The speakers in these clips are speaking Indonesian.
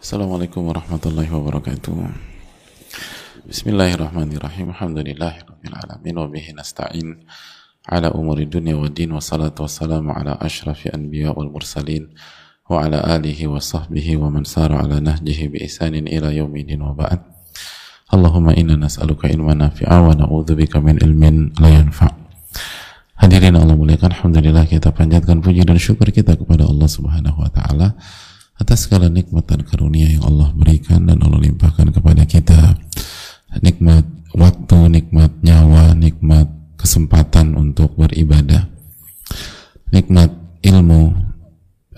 Assalamualaikum warahmatullahi wabarakatuh. Bismillahirrahmanirrahim. Alhamdulillahirabbil alamin wa bihi nasta'in ala umuri dunya wa din wa salatu wassalamu ala ashrafi anbiya wal mursalin wa ala alihi wa sahbihi wa man sara ala nahjihi bi isanin ila yaumidin wa ba'd. Allahumma inna nas'aluka ilman nafi'a wa na'udzubika min ilmin la yanfa'. Hadirin Allah muliakan, Alhamdulillah kita panjatkan puji dan syukur kita kepada Allah Subhanahu wa taala atas segala nikmat dan karunia yang Allah berikan dan Allah limpahkan kepada kita nikmat waktu, nikmat nyawa, nikmat kesempatan untuk beribadah nikmat ilmu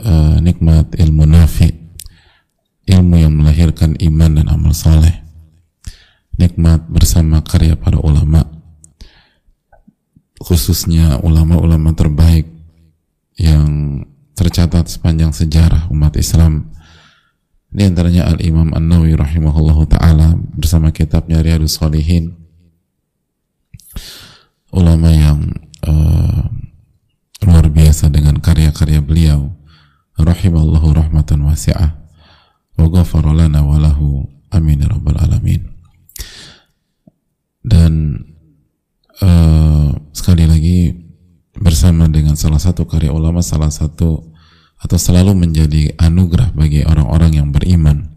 uh, nikmat ilmu nafi ilmu yang melahirkan iman dan amal saleh nikmat bersama karya para ulama khususnya ulama-ulama terbaik yang tercatat sepanjang sejarah umat Islam. Di antaranya Al-Imam An-Nawawi rahimahullah taala bersama kitabnya Riyadus Salihin. Ulama yang uh, luar biasa dengan karya-karya beliau. Rahimallahu rahmatan wasi'ah. Wa ghafara lana wa lahu. Amin ya rabbal alamin. Dan uh, sekali lagi bersama dengan salah satu karya ulama salah satu atau selalu menjadi anugerah bagi orang-orang yang beriman.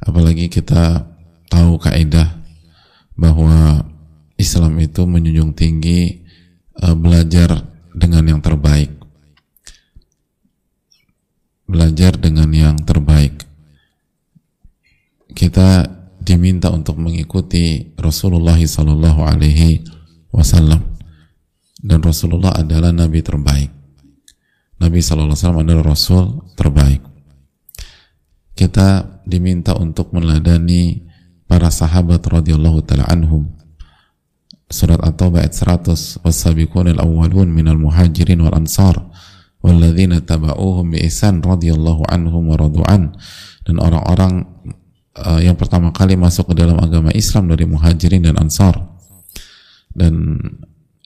Apalagi kita tahu kaidah bahwa Islam itu menjunjung tinggi uh, belajar dengan yang terbaik. Belajar dengan yang terbaik. Kita diminta untuk mengikuti Rasulullah Wasallam dan Rasulullah adalah Nabi terbaik Nabi SAW adalah Rasul terbaik. Kita diminta untuk meladani para sahabat radhiyallahu taala anhum. Surat At-Taubah ayat 100, "Was-sabiqunal awwalun minal muhajirin wal ansar walladzina taba'uuhum bi ihsan radhiyallahu anhum wa radu'an." Dan orang-orang uh, yang pertama kali masuk ke dalam agama Islam dari muhajirin dan ansar dan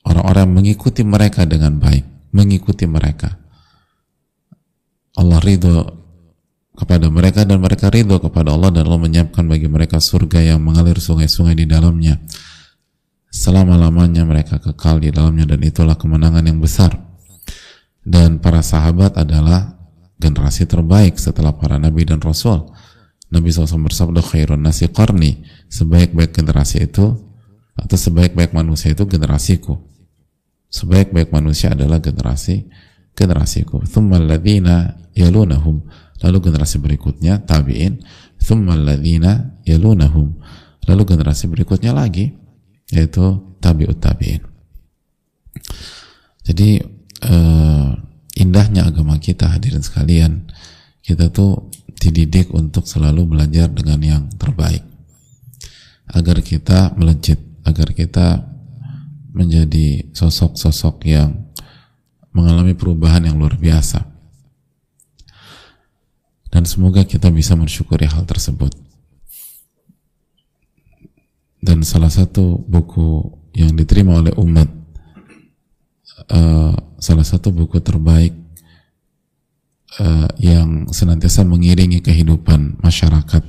orang-orang mengikuti mereka dengan baik, mengikuti mereka Allah ridho kepada mereka dan mereka ridho kepada Allah dan Allah menyiapkan bagi mereka surga yang mengalir sungai-sungai di dalamnya. Selama-lamanya mereka kekal di dalamnya dan itulah kemenangan yang besar. Dan para sahabat adalah generasi terbaik setelah para nabi dan rasul. Nabi SAW bersabda khairun nasi qarni. Sebaik-baik generasi itu atau sebaik-baik manusia itu generasiku. Sebaik-baik manusia adalah generasi generasiku thumma alladhina yalunahum. Lalu generasi berikutnya tabi'in. Thumma alladhina yalunahum. Lalu generasi berikutnya lagi yaitu tabi'ut tabi'in. Jadi uh, indahnya agama kita hadirin sekalian kita tuh dididik untuk selalu belajar dengan yang terbaik. Agar kita melejit agar kita menjadi sosok-sosok yang mengalami perubahan yang luar biasa. Dan semoga kita bisa mensyukuri hal tersebut. Dan salah satu buku yang diterima oleh umat uh, salah satu buku terbaik uh, yang senantiasa mengiringi kehidupan masyarakat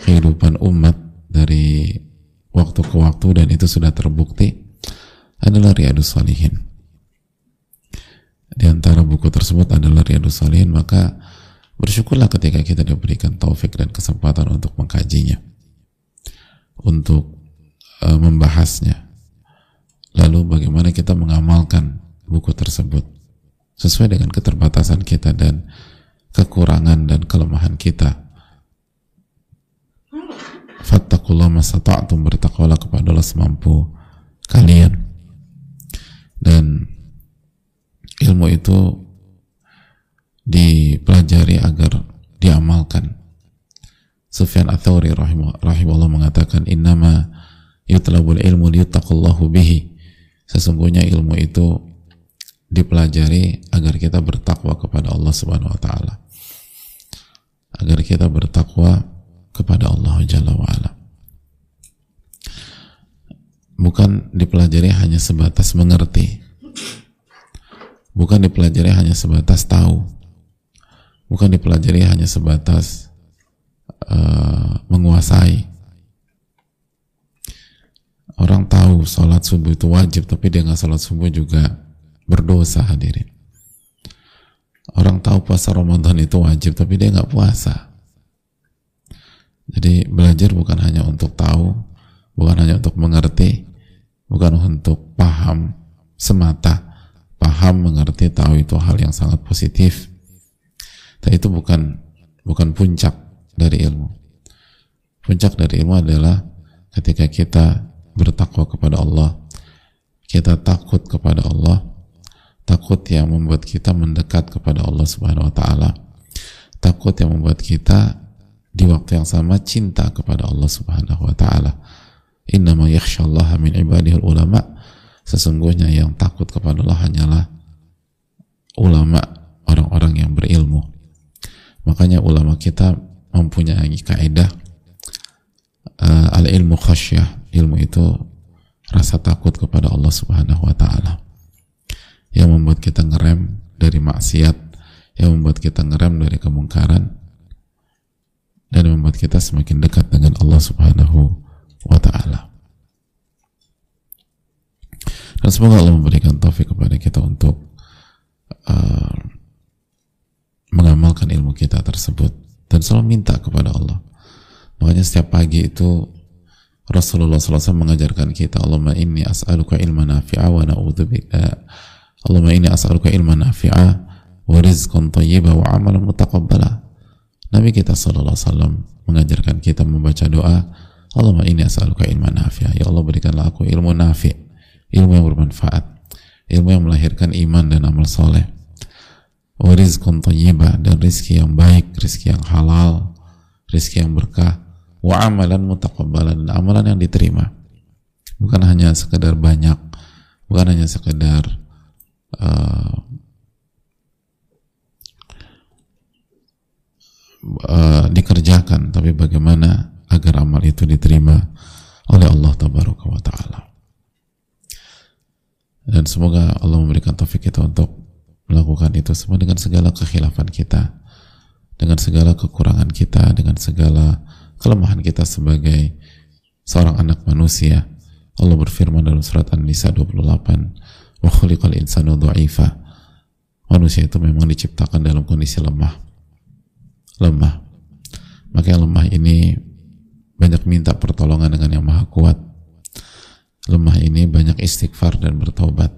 kehidupan umat dari waktu ke waktu dan itu sudah terbukti adalah Riyadus Salihin di antara buku tersebut adalah Riyadus Salihin maka Bersyukurlah ketika kita diberikan taufik dan kesempatan untuk mengkajinya, untuk uh, membahasnya. Lalu bagaimana kita mengamalkan buku tersebut sesuai dengan keterbatasan kita dan kekurangan dan kelemahan kita. Fattakullah masata'atum bertakwalah kepada Allah semampu kalian. Dan ilmu itu dipelajari agar diamalkan. Sufyan Athauri rahimahullah mengatakan innama yutlabul ilmu liyuttaqallahu bihi. Sesungguhnya ilmu itu dipelajari agar kita bertakwa kepada Allah Subhanahu wa taala. Agar kita bertakwa kepada Allah Jalla wa. Bukan dipelajari hanya sebatas mengerti. Bukan dipelajari hanya sebatas tahu. Bukan dipelajari hanya sebatas uh, menguasai. Orang tahu sholat subuh itu wajib tapi dia nggak sholat subuh juga berdosa hadirin. Orang tahu puasa Ramadan itu wajib tapi dia nggak puasa. Jadi belajar bukan hanya untuk tahu bukan hanya untuk mengerti bukan untuk paham semata paham mengerti tahu itu hal yang sangat positif. Tapi itu bukan bukan puncak dari ilmu. Puncak dari ilmu adalah ketika kita bertakwa kepada Allah kita takut kepada Allah takut yang membuat kita mendekat kepada Allah Subhanahu wa taala takut yang membuat kita di waktu yang sama cinta kepada Allah Subhanahu wa taala. Innama yakhsyallaha min ibadihi ulama sesungguhnya yang takut kepada Allah hanyalah ulama orang-orang yang berilmu. Makanya ulama kita mempunyai kaidah uh, al ilmu khasyah. Ilmu itu rasa takut kepada Allah Subhanahu wa taala. Yang membuat kita ngerem dari maksiat yang membuat kita ngerem dari kemungkaran dan membuat kita semakin dekat dengan Allah Subhanahu wa taala. Dan semoga Allah memberikan taufik kepada kita untuk uh, mengamalkan ilmu kita tersebut dan selalu minta kepada Allah. Makanya setiap pagi itu Rasulullah SAW mengajarkan kita Allahumma inni as'aluka ilma nafi'a wa na'udzubika Allahumma inni as'aluka ilman nafi'a wa rizqan thayyiba wa amalan mutaqabbala. Nabi kita sallallahu alaihi wasallam mengajarkan kita membaca doa, Allahumma inni as'aluka ilman nafi'a. Ya Allah berikanlah aku ilmu nafi', ilmu yang bermanfaat, ilmu yang melahirkan iman dan amal soleh. Wa rizqan thayyiba dan rizki yang baik, rizki yang halal, rizki yang berkah, wa amalan mutaqabbala dan amalan yang diterima. Bukan hanya sekedar banyak, bukan hanya sekedar uh, uh, dikerjakan tapi bagaimana agar amal itu diterima oleh Allah tabaraka wa taala dan semoga Allah memberikan taufik kita untuk melakukan itu semua dengan segala kekhilafan kita dengan segala kekurangan kita dengan segala kelemahan kita sebagai seorang anak manusia. Allah berfirman dalam surat An-Nisa 28 wa khuliqal insanu dha'ifa. Manusia itu memang diciptakan dalam kondisi lemah. Lemah. Maka yang lemah ini banyak minta pertolongan dengan yang maha kuat lemah ini banyak istighfar dan bertobat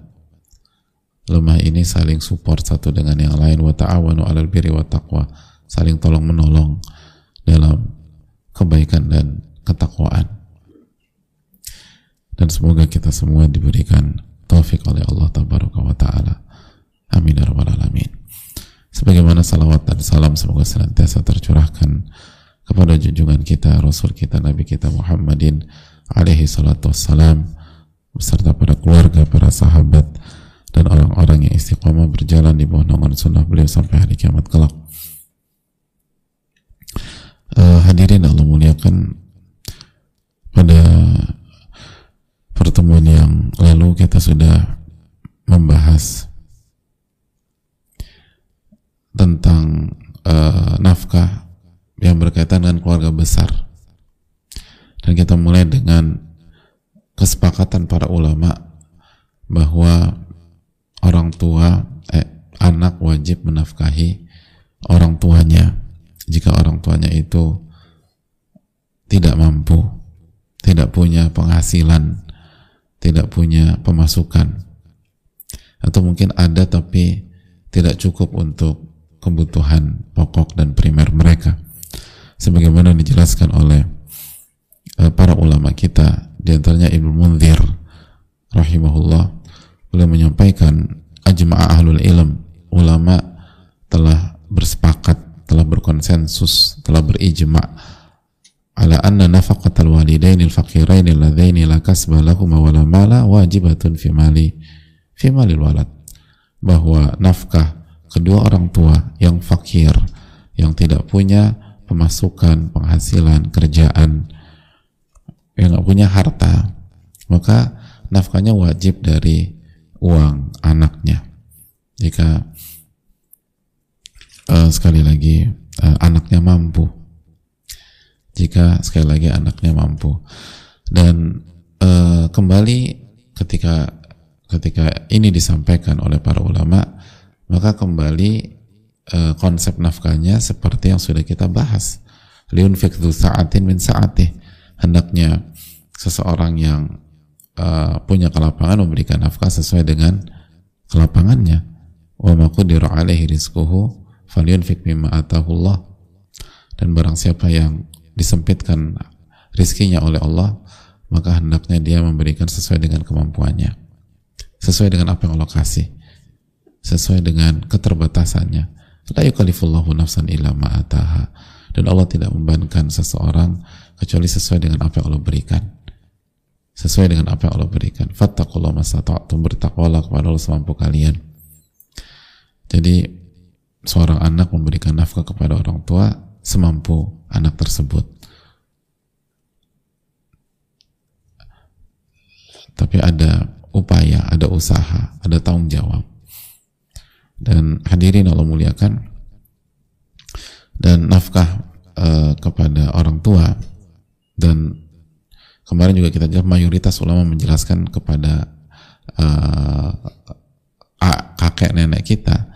lemah ini saling support satu dengan yang lain wa ta'awanu alal birri wa taqwa saling tolong menolong dalam kebaikan dan ketakwaan dan semoga kita semua diberikan taufik oleh Allah tabaraka wa taala. Amin ya rabbal alamin. Sebagaimana salawat dan salam semoga senantiasa tercurahkan kepada junjungan kita, Rasul kita, Nabi kita Muhammadin alaihi salatu wassalam beserta para keluarga, para sahabat dan orang-orang yang istiqomah berjalan di bawah naungan sunnah beliau sampai hari kiamat kelak. Uh, hadirin Allah muliakan pada pertemuan yang lalu kita sudah membahas tentang uh, nafkah yang berkaitan dengan keluarga besar dan kita mulai dengan kesepakatan para ulama bahwa orang tua eh, anak wajib menafkahi orang tuanya. Jika orang tuanya itu tidak mampu tidak punya penghasilan tidak punya pemasukan atau mungkin ada tapi tidak cukup untuk kebutuhan pokok dan primer mereka. Sebagaimana dijelaskan oleh para ulama kita di antaranya Ibnu Munzir rahimahullah beliau menyampaikan ajma'a ahlul ilm ulama telah bersepakat telah berkonsensus telah berijma' ala anna nafaqatal walidaini al-faqiraini alladzaini la kasba lahuma wa la mala wajibatun fi mali fi malil walad. Bahwa nafkah kedua orang tua yang fakir yang tidak punya pemasukan penghasilan kerjaan yang nggak punya harta maka nafkahnya wajib dari uang anaknya. Jika uh, sekali lagi uh, anaknya mampu. Jika sekali lagi anaknya mampu. Dan e, kembali ketika ketika ini disampaikan oleh para ulama maka kembali e, konsep nafkahnya seperti yang sudah kita bahas. Liun fikdu sa'atin min sa'atih hendaknya seseorang yang uh, punya kelapangan memberikan nafkah sesuai dengan kelapangannya. Wa maqdiru alaihi rizquhu falyunfik mimma atahullah dan barang siapa yang disempitkan rizkinya oleh Allah maka hendaknya dia memberikan sesuai dengan kemampuannya. Sesuai dengan apa yang Allah kasih. Sesuai dengan keterbatasannya. La yukallifullahu nafsan illa ma'ataha dan Allah tidak membebankan seseorang kecuali sesuai dengan apa yang Allah berikan. Sesuai dengan apa yang Allah berikan. Fattakullah masata'tum bertakwalah kepada Allah semampu kalian. Jadi seorang anak memberikan nafkah kepada orang tua semampu anak tersebut. Tapi ada upaya, ada usaha, ada tanggung jawab. Dan hadirin Allah muliakan dan nafkah uh, kepada orang tua dan kemarin juga kita jelas mayoritas ulama menjelaskan kepada uh, kakek nenek kita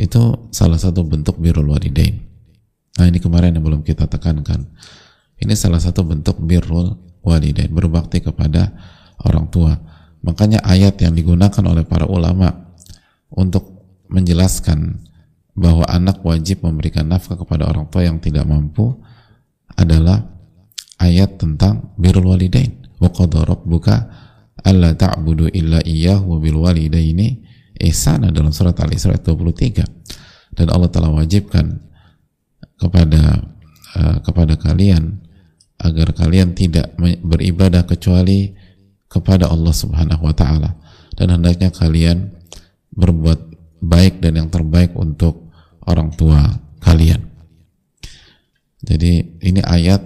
itu salah satu bentuk birrul walidain. Nah ini kemarin yang belum kita tekankan. Ini salah satu bentuk birrul walidain, berbakti kepada orang tua. Makanya ayat yang digunakan oleh para ulama untuk menjelaskan bahwa anak wajib memberikan nafkah kepada orang tua yang tidak mampu adalah ayat tentang birrul walidain. Wa rabbuka alla ta'budu illa iyyahu wa bil walidaini ihsana dalam surat Al-Isra 23 dan Allah telah wajibkan kepada uh, kepada kalian agar kalian tidak beribadah kecuali kepada Allah Subhanahu wa taala. Dan hendaknya kalian berbuat baik dan yang terbaik untuk orang tua kalian. Jadi ini ayat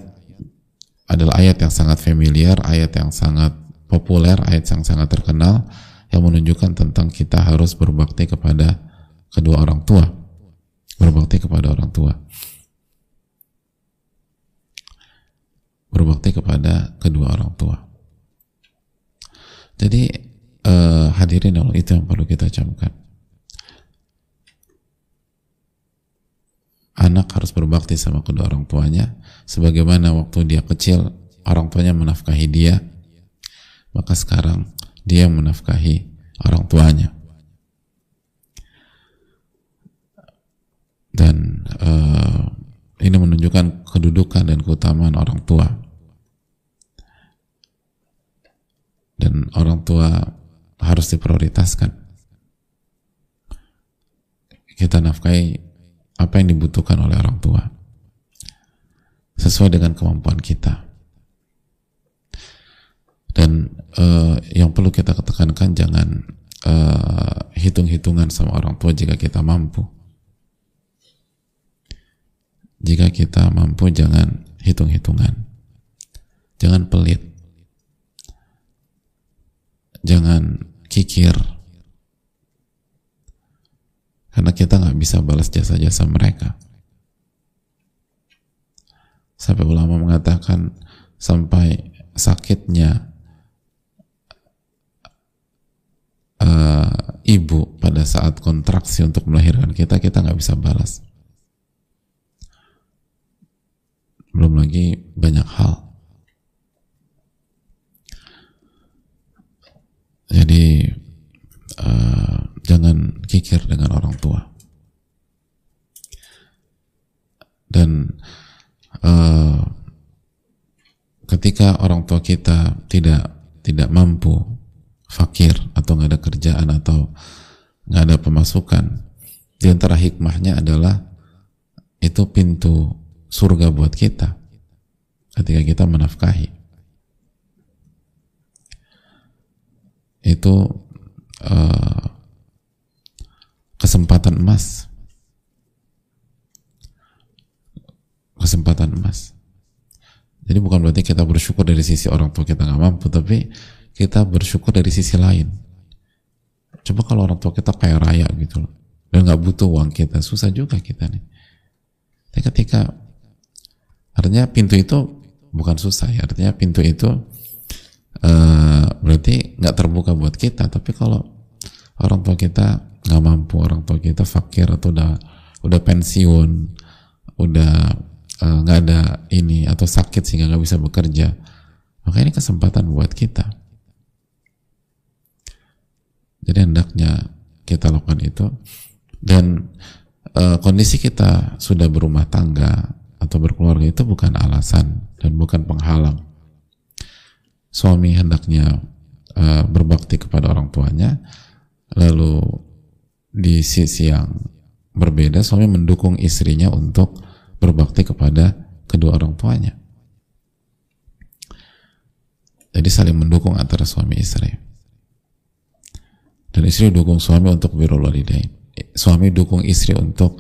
adalah ayat yang sangat familiar, ayat yang sangat populer, ayat yang sangat terkenal yang menunjukkan tentang kita harus berbakti kepada kedua orang tua. Berbakti kepada orang tua. Berbakti kepada kedua orang tua. Jadi uh, hadirin itu yang perlu kita camkan. Anak harus berbakti sama kedua orang tuanya. Sebagaimana waktu dia kecil orang tuanya menafkahi dia. Maka sekarang dia menafkahi orang tuanya. Dan uh, ini menunjukkan kedudukan dan keutamaan orang tua. Dan orang tua harus diprioritaskan. Kita nafkahi apa yang dibutuhkan oleh orang tua. Sesuai dengan kemampuan kita. Dan uh, yang perlu kita ketekankan jangan uh, hitung-hitungan sama orang tua jika kita mampu. Jika kita mampu jangan hitung-hitungan. Jangan pelit. Jangan kikir karena kita nggak bisa balas jasa-jasa mereka. Sampai ulama mengatakan sampai sakitnya uh, ibu pada saat kontraksi untuk melahirkan kita kita nggak bisa balas. Belum lagi banyak hal. Jadi uh, jangan kikir dengan orang tua. Dan uh, ketika orang tua kita tidak tidak mampu fakir atau nggak ada kerjaan atau nggak ada pemasukan di antara hikmahnya adalah itu pintu surga buat kita ketika kita menafkahi. Itu uh, kesempatan emas kesempatan emas jadi bukan berarti kita bersyukur dari sisi orang tua kita nggak mampu tapi kita bersyukur dari sisi lain coba kalau orang tua kita kaya raya gitu loh dan nggak butuh uang kita susah juga kita nih tapi ketika Artinya pintu itu bukan susah ya. Artinya pintu itu uh, berarti nggak terbuka buat kita. Tapi kalau orang tua kita nggak mampu, orang tua kita fakir atau udah udah pensiun, udah eh, nggak uh, ada ini atau sakit sehingga nggak bisa bekerja, maka ini kesempatan buat kita. Jadi hendaknya kita lakukan itu dan uh, kondisi kita sudah berumah tangga atau berkeluarga itu bukan alasan dan bukan penghalang. Suami hendaknya uh, berbakti kepada orang tuanya, lalu di sisi yang berbeda suami mendukung istrinya untuk berbakti kepada kedua orang tuanya. Jadi saling mendukung antara suami istri. Dan istri dukung suami untuk birrul walidain. Suami dukung istri untuk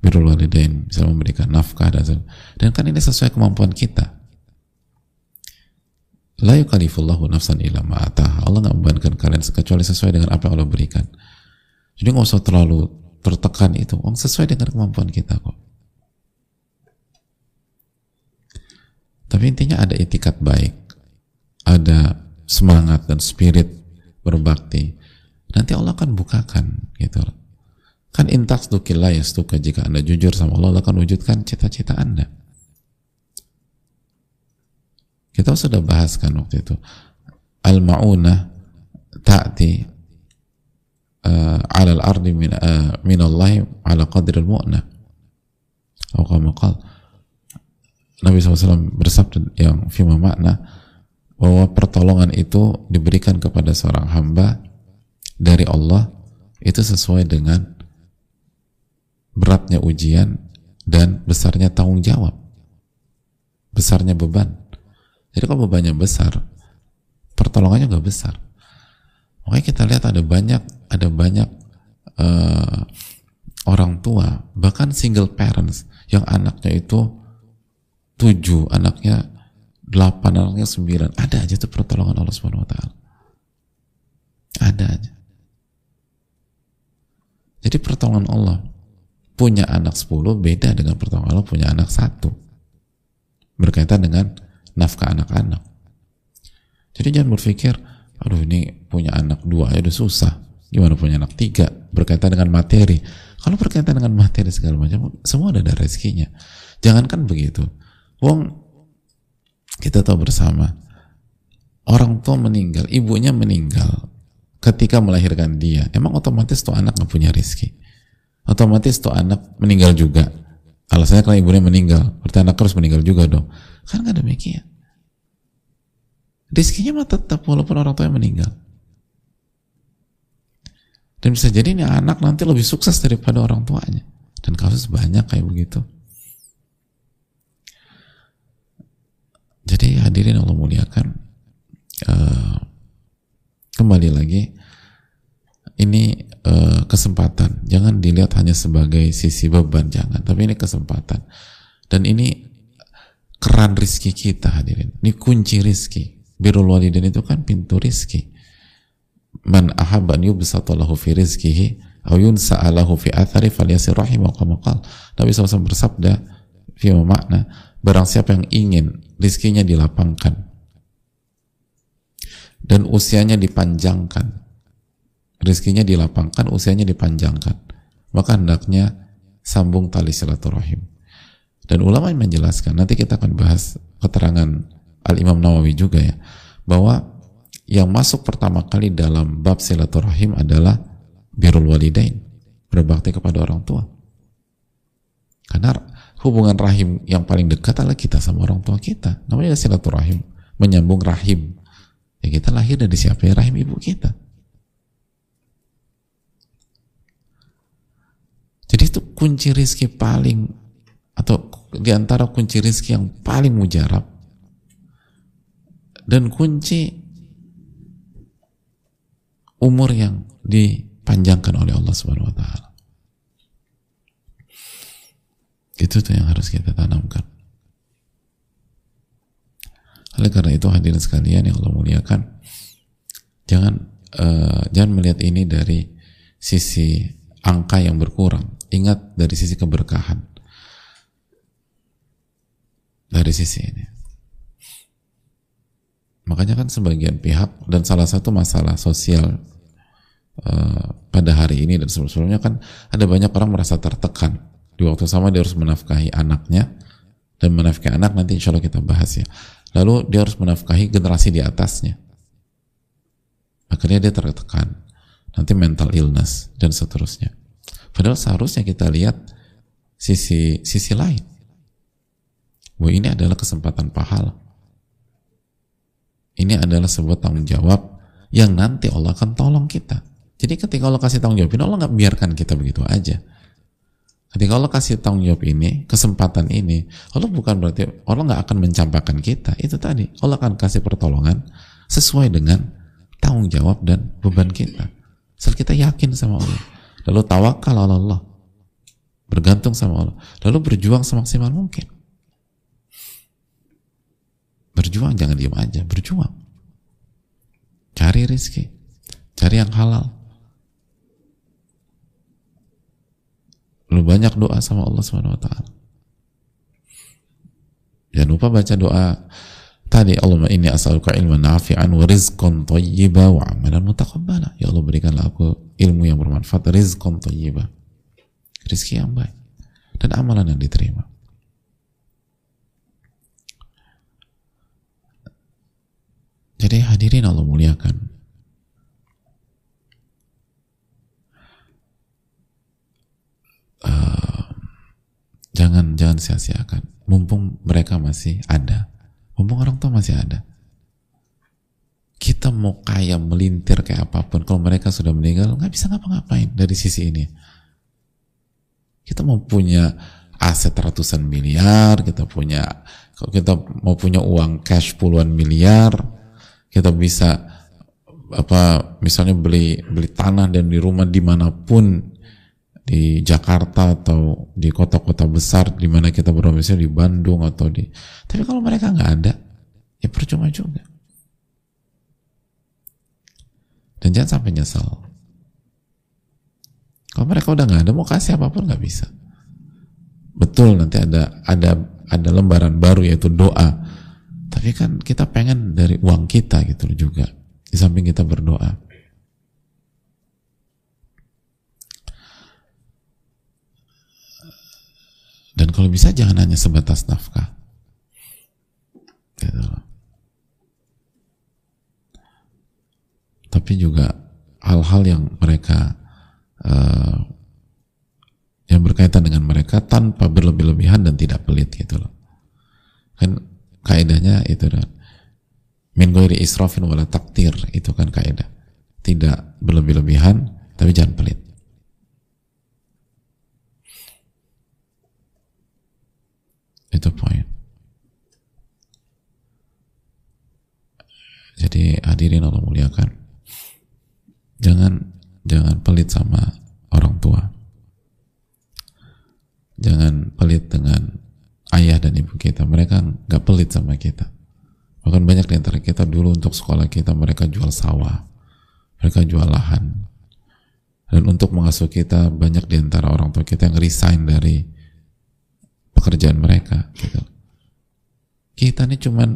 birrul walidain, bisa memberikan nafkah dan dan kan ini sesuai kemampuan kita. La yukalifullahu nafsan illa ma'atah. Allah nggak membebankan kalian kecuali sesuai dengan apa yang Allah berikan. Jadi nggak usah terlalu tertekan itu. Oh, sesuai dengan kemampuan kita kok. Tapi intinya ada etikat baik, ada semangat dan spirit berbakti. Nanti Allah akan bukakan gitu. Kan intak dukillah ya jika anda jujur sama Allah, Allah akan wujudkan cita-cita anda. Kita sudah bahas kan waktu itu. Al-ma'unah ta'ti uh, ala al-ardi min, min Allah ala qadri al-mu'nah. Atau Nabi SAW bersabda yang firma makna bahwa pertolongan itu diberikan kepada seorang hamba dari Allah itu sesuai dengan beratnya ujian dan besarnya tanggung jawab besarnya beban jadi kalau bebannya besar, pertolongannya nggak besar. Makanya kita lihat ada banyak ada banyak uh, orang tua bahkan single parents yang anaknya itu tujuh, anaknya delapan, anaknya sembilan, ada aja tuh pertolongan Allah Subhanahu Wa Taala. Ada aja. Jadi pertolongan Allah punya anak sepuluh beda dengan pertolongan Allah punya anak satu. Berkaitan dengan nafkah anak-anak. Jadi jangan berpikir, aduh ini punya anak dua ya udah susah. Gimana punya anak tiga berkaitan dengan materi. Kalau berkaitan dengan materi segala macam, semua ada rezekinya. Jangankan begitu. Wong kita tahu bersama orang tua meninggal, ibunya meninggal ketika melahirkan dia. Emang otomatis tuh anak nggak punya rezeki. Otomatis tuh anak meninggal juga. Alasannya karena ibunya meninggal, berarti anak harus meninggal juga dong. Kan nggak demikian. Rizkinya mah tetap walaupun orang tua yang meninggal. Dan bisa jadi ini anak nanti lebih sukses daripada orang tuanya. Dan kasus banyak kayak begitu. Jadi hadirin Allah muliakan. Uh, kembali lagi, ini uh, kesempatan. Jangan dilihat hanya sebagai sisi beban, jangan. Tapi ini kesempatan. Dan ini keran rizki kita hadirin ini kunci rizki birul walidain itu kan pintu rizki. Man ahabban yubsatalahu fi rizkihi au yunsa'alahu fi athari falyasir rahimah qal Nabi SAW bersabda fi makna barang siapa yang ingin rizkinya dilapangkan dan usianya dipanjangkan rizkinya dilapangkan usianya dipanjangkan maka hendaknya sambung tali silaturahim. Dan ulama yang menjelaskan, nanti kita akan bahas keterangan Al-Imam Nawawi juga ya, bahwa yang masuk pertama kali dalam bab silaturahim adalah birrul walidain, berbakti kepada orang tua. Karena hubungan rahim yang paling dekat adalah kita sama orang tua kita. Namanya silaturahim, menyambung rahim. Ya kita lahir dari siapa ya rahim ibu kita. Jadi itu kunci rizki paling atau di antara kunci rizki yang paling mujarab dan kunci umur yang dipanjangkan oleh Allah Subhanahu wa taala. Itu tuh yang harus kita tanamkan. Oleh karena itu hadirin sekalian yang Allah muliakan, jangan uh, jangan melihat ini dari sisi angka yang berkurang. Ingat dari sisi keberkahan dari sisi ini. Makanya kan sebagian pihak dan salah satu masalah sosial uh, pada hari ini dan sebelumnya kan ada banyak orang merasa tertekan di waktu sama dia harus menafkahi anaknya dan menafkahi anak nanti insya Allah kita bahas ya. Lalu dia harus menafkahi generasi di atasnya. Akhirnya dia tertekan. Nanti mental illness dan seterusnya. Padahal seharusnya kita lihat sisi sisi lain. Bahwa ini adalah kesempatan pahala ini adalah sebuah tanggung jawab yang nanti Allah akan tolong kita. Jadi ketika Allah kasih tanggung jawab ini, Allah nggak biarkan kita begitu aja. Ketika Allah kasih tanggung jawab ini, kesempatan ini, Allah bukan berarti Allah nggak akan mencampakkan kita. Itu tadi, Allah akan kasih pertolongan sesuai dengan tanggung jawab dan beban kita. Asal kita yakin sama Allah. Lalu tawakal Allah. Bergantung sama Allah. Lalu berjuang semaksimal mungkin. Berjuang jangan diam aja, berjuang. Cari rezeki, cari yang halal. Lu banyak doa sama Allah Subhanahu wa taala. Jangan lupa baca doa tadi Allahumma inni as'aluka ilman nafi'an wa rizqan thayyiba wa amalan mutaqabbala. Ya Allah berikanlah aku ilmu yang bermanfaat, rizqan thayyiba. Rizki yang baik dan amalan yang diterima. Jadi hadirin Allah muliakan. Uh, jangan jangan sia-siakan. Mumpung mereka masih ada, mumpung orang tua masih ada. Kita mau kaya melintir kayak apa pun, kalau mereka sudah meninggal nggak bisa ngapa-ngapain dari sisi ini. Kita mau punya aset ratusan miliar, kita punya kalau kita mau punya uang cash puluhan miliar, kita bisa apa misalnya beli beli tanah dan di rumah di mana pun di Jakarta atau di kota-kota besar di mana kita berdomisili di Bandung atau di tapi kalau mereka nggak ada ya percuma juga. Dan jangan sampai nyesal. Kalau mereka udah nggak ada mau kasih apa pun nggak bisa. Betul nanti ada ada ada lembaran baru yaitu doa tapi kan kita pengen dari uang kita gitu juga. Di samping kita berdoa. Dan kalau bisa jangan hanya sebatas nafkah. Gitu loh. Tapi juga hal-hal yang mereka uh, yang berkaitan dengan mereka tanpa berlebih-lebihan dan tidak pelit gitu loh. Kan kaidahnya itu kan min ghairi israfin wala taktir itu kan kaidah. Tidak berlebih-lebihan tapi jangan pelit. Itu poin. Jadi hadirin Allah muliakan. Jangan jangan pelit sama orang tua. Jangan pelit dengan ayah dan ibu kita. Mereka nggak pelit sama kita. Bahkan banyak di antara kita dulu untuk sekolah kita mereka jual sawah. Mereka jual lahan. Dan untuk mengasuh kita banyak di antara orang tua kita yang resign dari pekerjaan mereka gitu. kita ini cuman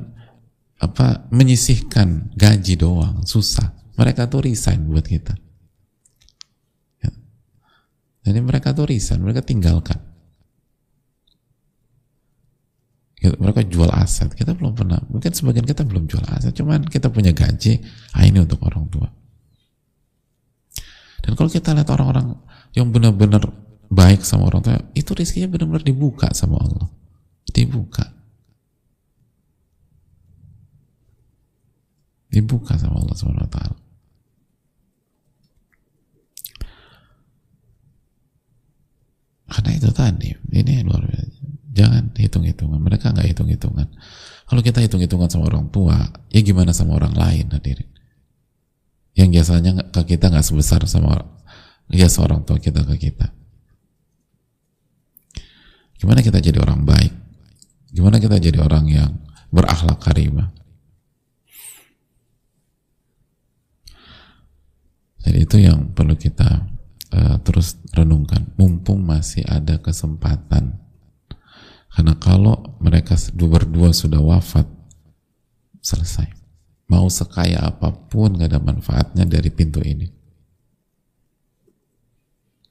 apa menyisihkan gaji doang. Susah. Mereka tuh resign buat kita. Ya. jadi mereka tuh resign. Mereka tinggalkan Gitu, mereka jual aset. Kita belum pernah mungkin sebagian kita belum jual aset cuman kita punya gaji ah ini untuk orang tua. Dan kalau kita lihat orang-orang yang benar-benar baik sama orang tua itu rizkinya benar-benar dibuka sama Allah. Dibuka. Dibuka sama Allah subhanahu wa ta'ala. Karena itu tadi ini luar biasa Jangan hitung-hitungan. Mereka nggak hitung-hitungan. Kalau kita hitung-hitungan sama orang tua, ya gimana sama orang lain hadirin? Yang biasanya ke kita nggak sebesar sama ya seorang tua kita ke kita. Gimana kita jadi orang baik? Gimana kita jadi orang yang berakhlak karimah? Jadi itu yang perlu kita uh, terus renungkan. Mumpung masih ada kesempatan karena kalau mereka berdua sudah wafat selesai. Mau sekaya apa pun gak ada manfaatnya dari pintu ini.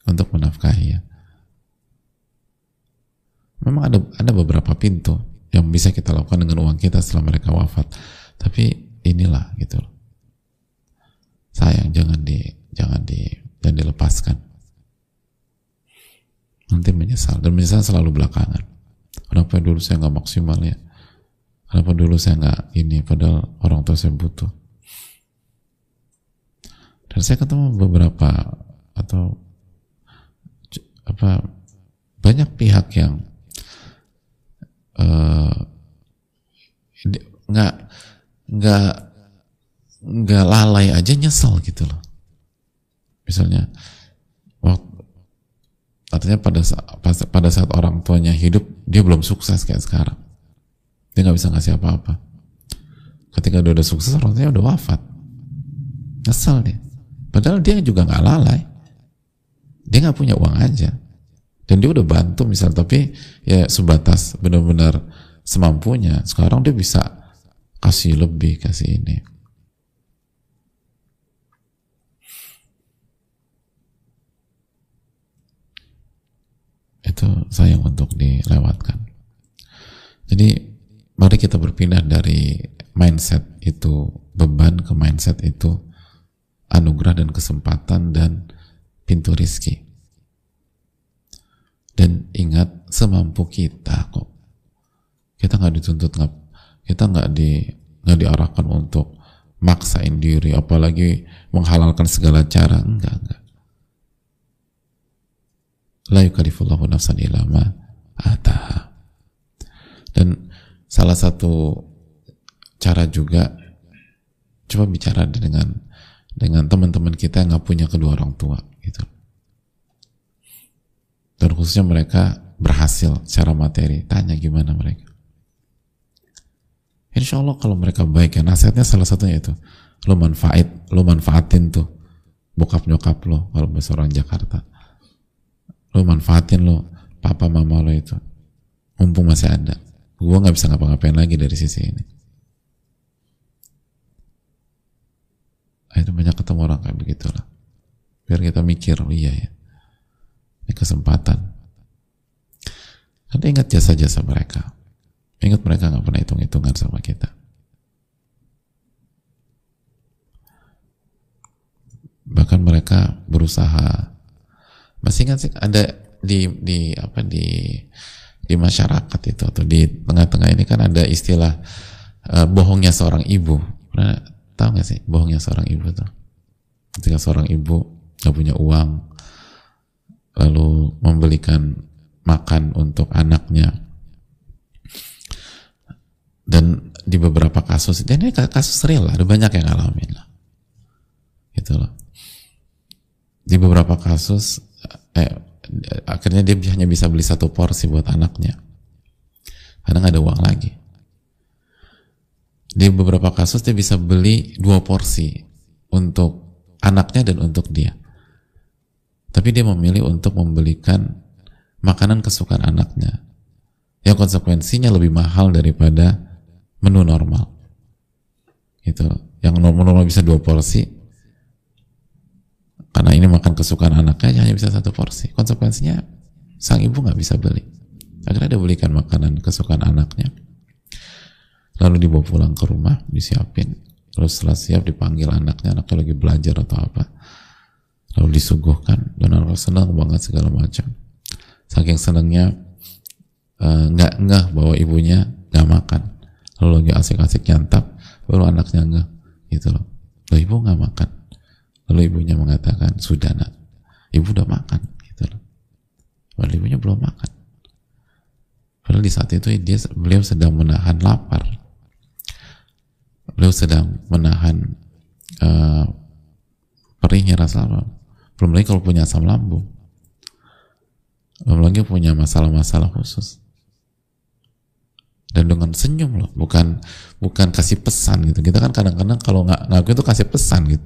Untuk menafkahi ya. Memang ada ada beberapa pintu yang bisa kita lakukan dengan uang kita setelah mereka wafat. Tapi inilah gitu loh. Sayang jangan di jangan di jangan dilepaskan. Nanti menyesal. Dan menyesal selalu belakangan kenapa dulu saya nggak maksimal ya? Kenapa dulu saya nggak ini padahal orang tua saya butuh? Dan saya ketemu beberapa atau apa banyak pihak yang uh, nggak nggak nggak lalai aja nyesel gitu loh. Misalnya artinya pada saat, pada saat orang tuanya hidup dia belum sukses kayak sekarang. Dia nggak bisa ngasih apa-apa. Ketika dia udah sukses orang tuanya udah wafat. Nyesel dia. Padahal dia juga nggak lalai. Dia nggak punya uang aja. Dan dia udah bantu misal tapi ya sebatas benar-benar semampunya. Sekarang dia bisa kasih lebih kasih ini itu sayang untuk dilewatkan. Jadi mari kita berpindah dari mindset itu beban ke mindset itu anugerah dan kesempatan dan pintu rizki. Dan ingat semampu kita kok. Kita nggak dituntut nggak kita nggak di nggak diarahkan untuk maksain diri apalagi menghalalkan segala cara. Enggak enggak la yukallifullahu nafsan illa ma ataha. Dan salah satu cara juga coba bicara dengan dengan teman-teman kita yang nggak punya kedua orang tua gitu. Dan khususnya mereka berhasil secara materi, tanya gimana mereka. Insya Allah kalau mereka baik ya nasihatnya salah satunya itu lo manfaat lo manfaatin tuh bokap nyokap lo kalau bahasa orang Jakarta lo manfaatin lo papa mama lo itu. Mumpung masih ada. Gue nggak bisa ngapa-ngapain lagi dari sisi ini. Itu banyak ketemu orang kayak begitu lah biar kita mikir oh iya ya. Ini kesempatan. Karena ingat jasa-jasa mereka. Ingat mereka nggak pernah hitung-hitungan sama kita. Bahkan mereka berusaha masih ingat sih ada di di apa di di masyarakat itu atau di tengah-tengah ini kan ada istilah uh, bohongnya seorang ibu. Pernah tahu nggak sih bohongnya seorang ibu tuh? Ketika seorang ibu nggak punya uang lalu membelikan makan untuk anaknya. Dan di beberapa kasus dan ini kasus real ada banyak yang ngalamin lah. Gitu loh. Di beberapa kasus eh, akhirnya dia hanya bisa beli satu porsi buat anaknya. Karena nggak ada uang lagi. Di beberapa kasus dia bisa beli dua porsi untuk anaknya dan untuk dia. Tapi dia memilih untuk membelikan makanan kesukaan anaknya. Yang konsekuensinya lebih mahal daripada menu normal. Gitu. Yang normal bisa dua porsi karena ini makan kesukaan anaknya hanya bisa satu porsi. Konsekuensinya sang ibu nggak bisa beli. Akhirnya dia belikan makanan kesukaan anaknya. Lalu dibawa pulang ke rumah disiapin. Terus setelah siap dipanggil anaknya anaknya lagi belajar atau apa. Lalu disuguhkan dan anak senang banget segala macam. Saking senangnya eh, nggak uh, nggak bahwa ibunya nggak makan. Lalu lagi asik-asik nyantap baru anaknya nggak gitu loh. Loh ibu nggak makan Lalu ibunya mengatakan, sudah nak, ibu udah makan. Gitu loh. Padahal ibunya belum makan. Padahal di saat itu dia, beliau sedang menahan lapar. Beliau sedang menahan uh, perihnya rasa lapar. Belum lagi kalau punya asam lambung. Belum lagi punya masalah-masalah khusus dan dengan senyum loh bukan bukan kasih pesan gitu kita kan kadang-kadang kalau nggak ngaku itu kasih pesan gitu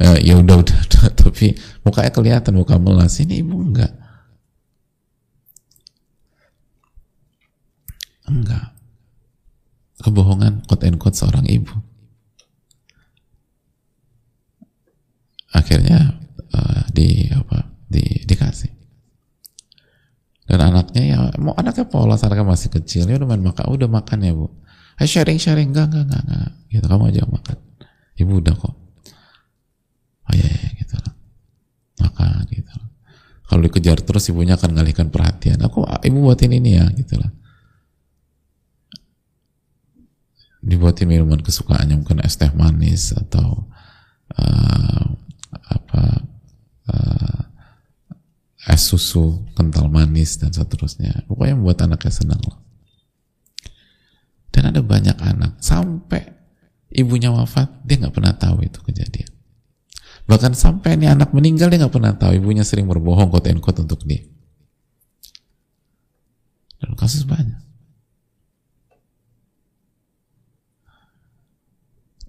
ya, ya udah, udah tapi mukanya kelihatan muka melas ini ibu enggak Enggak. Kebohongan quote and quote seorang ibu. Akhirnya uh, di apa? Di dikasih. Dan anaknya ya mau anaknya polos, anaknya masih kecil, ya udah makan, udah makan ya bu. Ayo sharing sharing enggak enggak enggak, enggak. gitu kamu aja makan. Ibu udah kok. Oh iya, iya gitu lah. Makan gitu. Kalau dikejar terus ibunya akan ngalihkan perhatian. Aku ibu buatin ini ya gitu lah dibuatin minuman kesukaannya mungkin es teh manis atau uh, apa uh, es susu kental manis dan seterusnya. Pokoknya membuat anaknya senang loh dan ada banyak anak. Sampai ibunya wafat dia nggak pernah tahu itu kejadian. Bahkan sampai ini anak meninggal dia nggak pernah tahu. Ibunya sering berbohong quote quote untuk dia. Dan kasus banyak.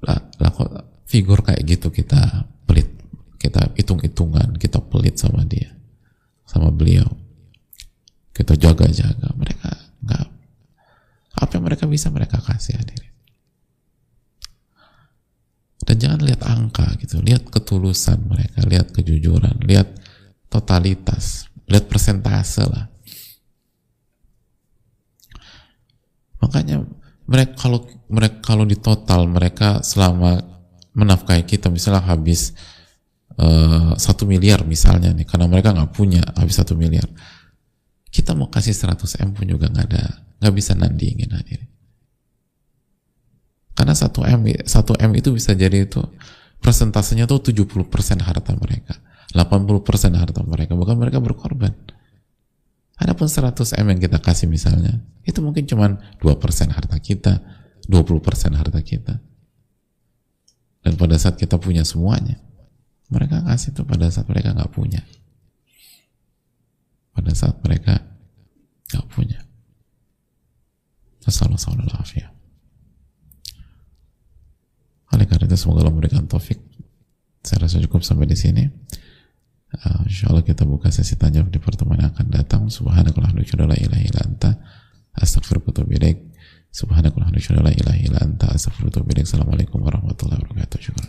Lah, lah kok figur kayak gitu kita pelit. Kita hitung-hitungan kita pelit sama dia sama beliau. Kita jaga-jaga mereka nggak apa yang mereka bisa mereka kasih hadirin. Dan jangan lihat angka gitu. Lihat ketulusan mereka lihat kejujuran lihat totalitas lihat persentase lah. Makanya mereka kalau mereka kalau di total mereka selama menafkahi kita misalnya habis satu uh, miliar misalnya nih karena mereka nggak punya habis satu miliar. Kita mau kasih 100 m pun juga nggak ada nggak bisa nandingin hadir karena satu m satu m itu bisa jadi itu persentasenya tuh 70% harta mereka 80% harta mereka bukan mereka berkorban. Adapun 100 M yang kita kasih misalnya, itu mungkin cuma 2% harta kita, 20% harta kita. Dan pada saat kita punya semuanya, mereka kasih itu pada saat mereka nggak punya. Pada saat mereka nggak punya. Assalamualaikum Oleh karena itu semoga Allah memberikan taufik. Saya rasa cukup sampai di sini. Uh, insya Allah kita buka sesi tanya di pertemuan yang akan datang. Subhanakallah la ilaha illa anta. Assalamualaikum warahmatullahi wabarakatuh. Syukur.